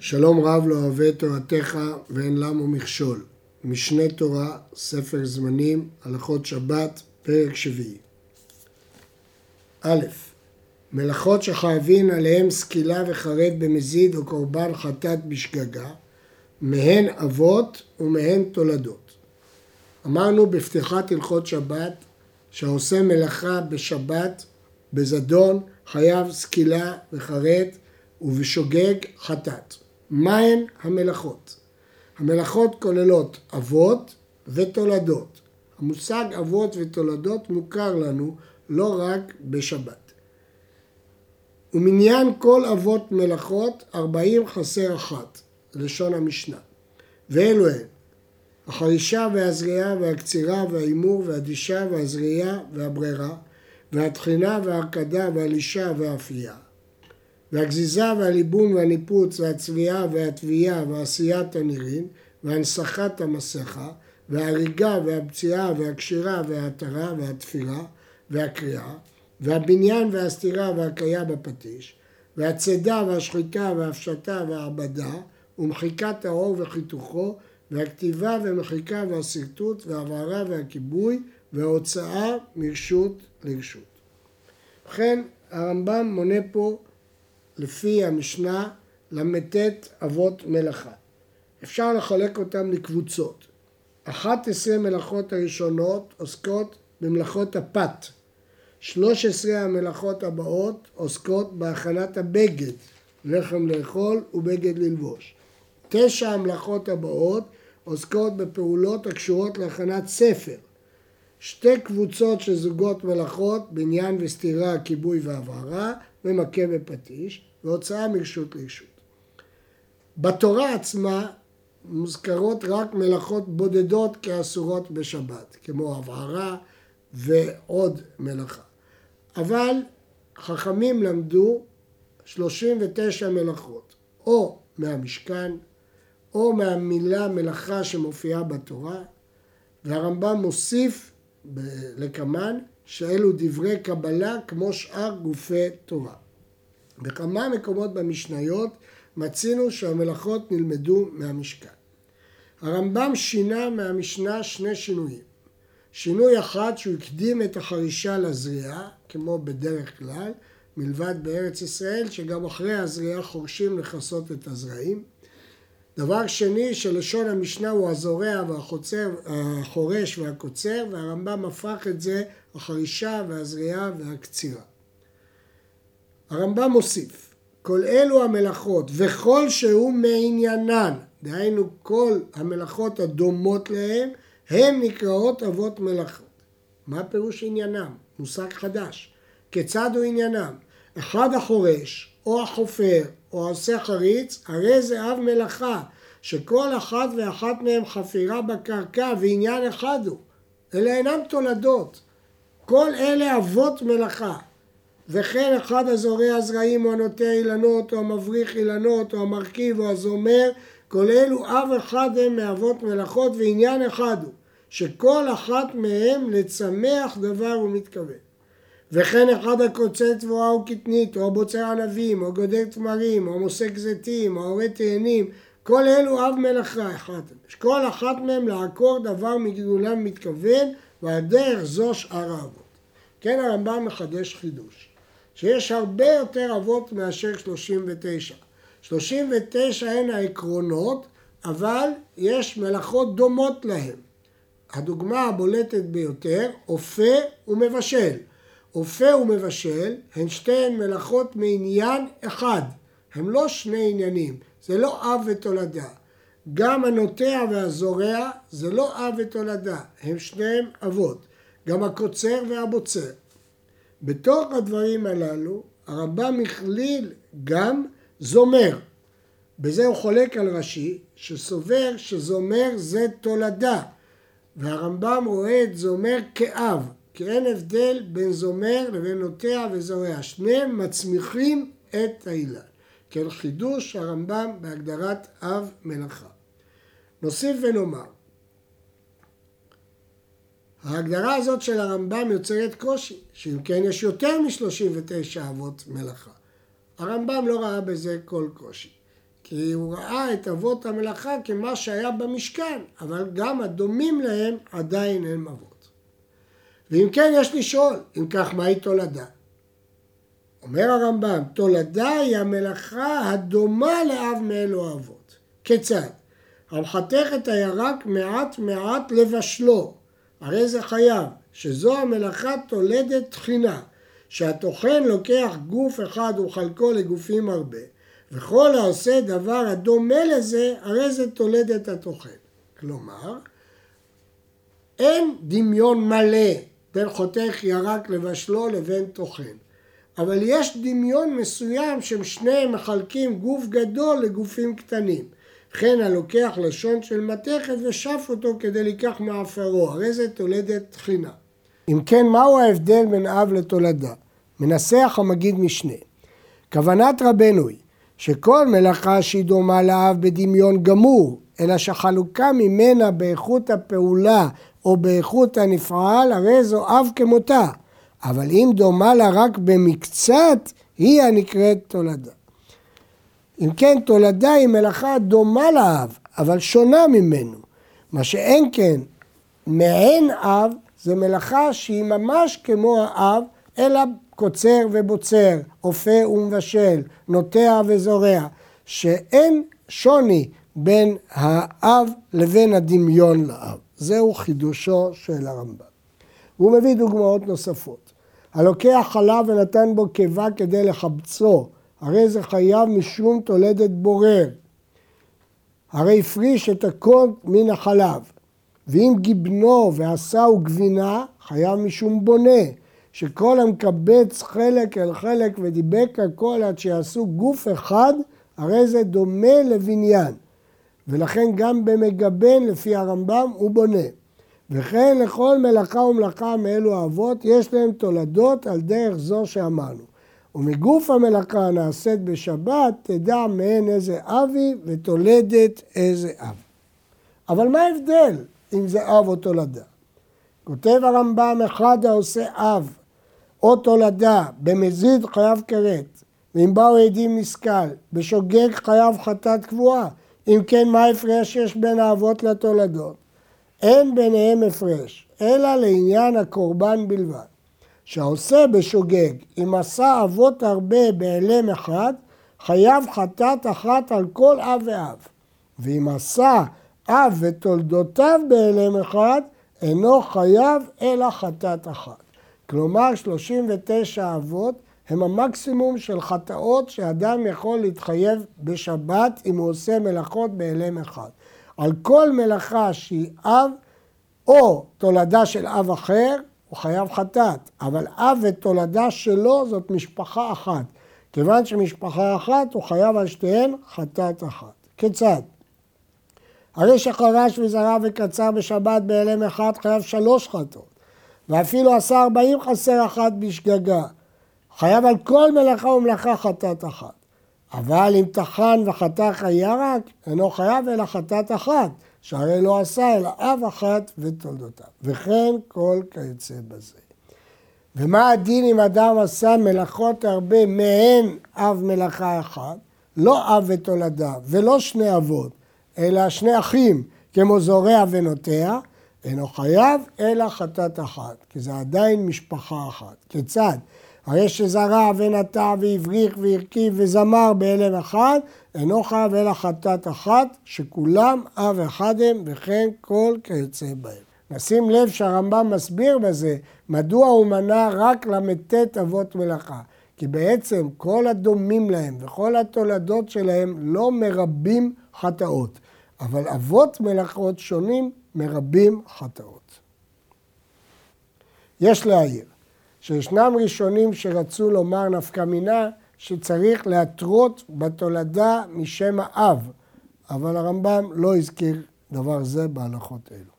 שלום רב לא אוהב את תורתך ואין למו מכשול. משנה תורה, ספר זמנים, הלכות שבת, פרק שביעי. א', מלאכות שחייבים עליהם סקילה וחרד במזיד או קורבן חטאת בשגגה, מהן אבות ומהן תולדות. אמרנו בפתיחת הלכות שבת שהעושה מלאכה בשבת, בזדון, חייב סקילה וחרד ובשוגג חטאת. מהן המלאכות? המלאכות כוללות אבות ותולדות. המושג אבות ותולדות מוכר לנו לא רק בשבת. ומניין כל אבות מלאכות ארבעים חסר אחת, לשון המשנה. ואלו הן החרישה והזריעה והקצירה וההימור והדישה והזריעה והברירה והטחינה וההרקדה והלישה והאפייה והגזיזה והליבון והניפוץ והצביעה והתביעה ועשיית הנירין והנסחת המסכה וההריגה והפציעה והקשירה וההתרה והתפירה והקריאה והבניין והסתירה והקיה בפטיש והצידה והשחיטה והפשטה והעבדה ומחיקת האור וחיתוכו והכתיבה ומחיקה והשרטוט והבערה והכיבוי וההוצאה מרשות לרשות. ובכן הרמב"ם מונה פה לפי המשנה ל"ט אבות מלאכה. אפשר לחלק אותם לקבוצות. 11 מלאכות הראשונות עוסקות במלאכות הפת. 13 המלאכות הבאות עוסקות בהכנת הבגד, לחם לאכול ובגד ללבוש. תשע המלאכות הבאות עוסקות בפעולות הקשורות להכנת ספר. שתי קבוצות של זוגות מלאכות, בניין וסתירה, כיבוי והבערה, ומכה בפטיש, והוצאה מרשות לרשות. בתורה עצמה מוזכרות רק מלאכות בודדות כאסורות בשבת, כמו הבערה ועוד מלאכה. אבל חכמים למדו 39 מלאכות, או מהמשכן, או מהמילה מלאכה שמופיעה בתורה, והרמב"ם מוסיף לקמן שאלו דברי קבלה כמו שאר גופי תורה. בכמה מקומות במשניות מצינו שהמלאכות נלמדו מהמשכן. הרמב"ם שינה מהמשנה שני שינויים. שינוי אחד שהוא הקדים את החרישה לזריעה, כמו בדרך כלל, מלבד בארץ ישראל, שגם אחרי הזריעה חורשים לכסות את הזרעים. דבר שני, שלשון המשנה הוא הזורע והחוצר, החורש והקוצר, והרמב"ם הפך את זה החרישה והזריעה והקצירה. הרמב"ם מוסיף, כל אלו המלאכות וכל שהוא מעניינן, דהיינו כל המלאכות הדומות להם, הן נקראות אבות מלאכות. מה פירוש עניינם? מושג חדש. כיצד הוא עניינם? אחד החורש, או החופר, או העושה חריץ, הרי זה אב מלאכה, שכל אחת ואחת מהם חפירה בקרקע ועניין אחד הוא. אלה אינם תולדות. כל אלה אבות מלאכה. וכן אחד הזורע זרעים או הנוטע אילנות או המבריך אילנות או המרכיב או הזומר כל אלו אב אחד הם מאבות מלאכות ועניין אחד הוא שכל אחת מהם לצמח דבר ומתכוון. וכן אחד הקוצר תבואה או קטנית או בוצר ענבים או גודל תמרים או מוסק זיתים או עורי תאנים כל אלו אב מלאכה אחד כל אחת מהם לעקור דבר מגידולם מתכוון והדרך זו שאר האבות. כן הרמב"ם מחדש חידוש שיש הרבה יותר אבות מאשר 39. 39 הן העקרונות, אבל יש מלאכות דומות להן. הדוגמה הבולטת ביותר, אופה ומבשל. אופה ומבשל הן שתיהן מלאכות מעניין אחד. הם לא שני עניינים, זה לא אב ותולדה. גם הנוטע והזורע זה לא אב ותולדה, הם שניהם אבות. גם הקוצר והבוצר. בתוך הדברים הללו הרמב"ם הכליל גם זומר. בזה הוא חולק על רש"י, שסובר שזומר זה תולדה, והרמב"ם רואה את זומר כאב, כי אין הבדל בין זומר לבין נוטע וזורע, שניהם מצמיחים את האילן. כן חידוש הרמב"ם בהגדרת אב מלאכה. נוסיף ונאמר ההגדרה הזאת של הרמב"ם יוצרת קושי, שאם כן יש יותר מ-39 אבות מלאכה. הרמב"ם לא ראה בזה כל קושי. כי הוא ראה את אבות המלאכה כמה שהיה במשכן, אבל גם הדומים להם עדיין הם אבות. ואם כן, יש לשאול, אם כך, מהי תולדה? אומר הרמב"ם, תולדה היא המלאכה הדומה לאב מאלו האבות. כיצד? המחתך את הירק מעט מעט לבשלו, הרי זה חייב, שזו המלאכה תולדת תחינה, שהטוחן לוקח גוף אחד וחלקו לגופים הרבה, וכל העושה דבר הדומה לזה, הרי זה תולדת הטוחן. כלומר, אין דמיון מלא בין חותך ירק לבשלו לבין טוחן. אבל יש דמיון מסוים שהם שניהם מחלקים גוף גדול לגופים קטנים. וכן הלוקח לשון של מתכת ושף אותו כדי לקח מעפרו, הרי זה תולדת תחינה. אם כן, מהו ההבדל בין אב לתולדה? מנסח המגיד משנה. כוונת רבנו היא שכל מלאכה שהיא דומה לאב בדמיון גמור, אלא שחלוקה ממנה באיכות הפעולה או באיכות הנפעל, הרי זו אב כמותה. אבל אם דומה לה רק במקצת, היא הנקראת תולדה. אם כן, תולדה היא מלאכה דומה לאב, אבל שונה ממנו. מה שאין כן, מעין אב, זה מלאכה שהיא ממש כמו האב, אלא קוצר ובוצר, אופה ומבשל, נוטע וזורע, שאין שוני בין האב לבין הדמיון לאב. זהו חידושו של הרמב"ם. הוא מביא דוגמאות נוספות. הלוקח חלב ונתן בו קיבה כדי לחבצו, הרי זה חייב משום תולדת בורר. הרי הפריש את הקוד מן החלב. ואם גיבנו ועשהו גבינה, חייב משום בונה. שכל המקבץ חלק אל חלק ודיבק הכל עד שיעשו גוף אחד, הרי זה דומה לבניין. ולכן גם במגבן, לפי הרמב"ם, הוא בונה. וכן לכל מלאכה ומלאכה מאלו האבות, יש להם תולדות על דרך זו שאמרנו. ומגוף המלאכה הנעשית בשבת, תדע מעין איזה אבי ותולדת איזה אב. אבל מה ההבדל אם זה אב או תולדה? כותב הרמב"ם, אחד העושה אב או תולדה במזיד חייב כרת, ואם באו עדים נסכל, בשוגג חייב חטאת קבועה, אם כן מה ההפרש שיש בין האבות לתולדות? אין ביניהם הפרש, אלא לעניין הקורבן בלבד. שהעושה בשוגג, אם עשה אבות הרבה בהלם אחד, חייב חטאת אחת על כל אב ואב. ואם עשה אב ותולדותיו בהלם אחד, אינו חייב אלא חטאת אחת. כלומר, 39 אבות הם המקסימום של חטאות שאדם יכול להתחייב בשבת אם הוא עושה מלאכות בהלם אחד. על כל מלאכה שהיא אב או תולדה של אב אחר, הוא חייב חטאת, אבל אב ותולדה שלו זאת משפחה אחת. כיוון שמשפחה אחת, הוא חייב על שתיהן חטאת אחת. כיצד? הרי שחרש וזרע וקצר בשבת בהלם אחד חייב שלוש חטאות, ואפילו עשה ארבעים חסר אחת בשגגה. חייב על כל מלאכה ומלאכה חטאת אחת. אבל אם טחן וחתך הירק, אינו חייב אלא חטאת אחת, שהרי לא עשה אלא אב אחת ותולדותיו. וכן כל כיוצא בזה. ומה הדין אם אדם עשה מלאכות הרבה מעין אב מלאכה אחד, לא אב ותולדה ולא שני אבות, אלא שני אחים, כמו זורע ונוטע, אינו חייב אלא חטאת אחת, כי זה עדיין משפחה אחת. כיצד? הרי שזרע ונטע והבריך והרכיב וזמר בהלם אחד, אינו חייב אלא חטאת אחת, שכולם אב אחד הם, וכן כל כיוצא בהם. נשים לב שהרמב"ם מסביר בזה מדוע הוא מנה רק ל"ט אבות מלאכה. כי בעצם כל הדומים להם וכל התולדות שלהם לא מרבים חטאות. אבל אבות מלאכות שונים מרבים חטאות. יש להעיר שישנם ראשונים שרצו לומר נפקא מינה שצריך להתרות בתולדה משם האב, אבל הרמב"ם לא הזכיר דבר זה בהלכות אלו.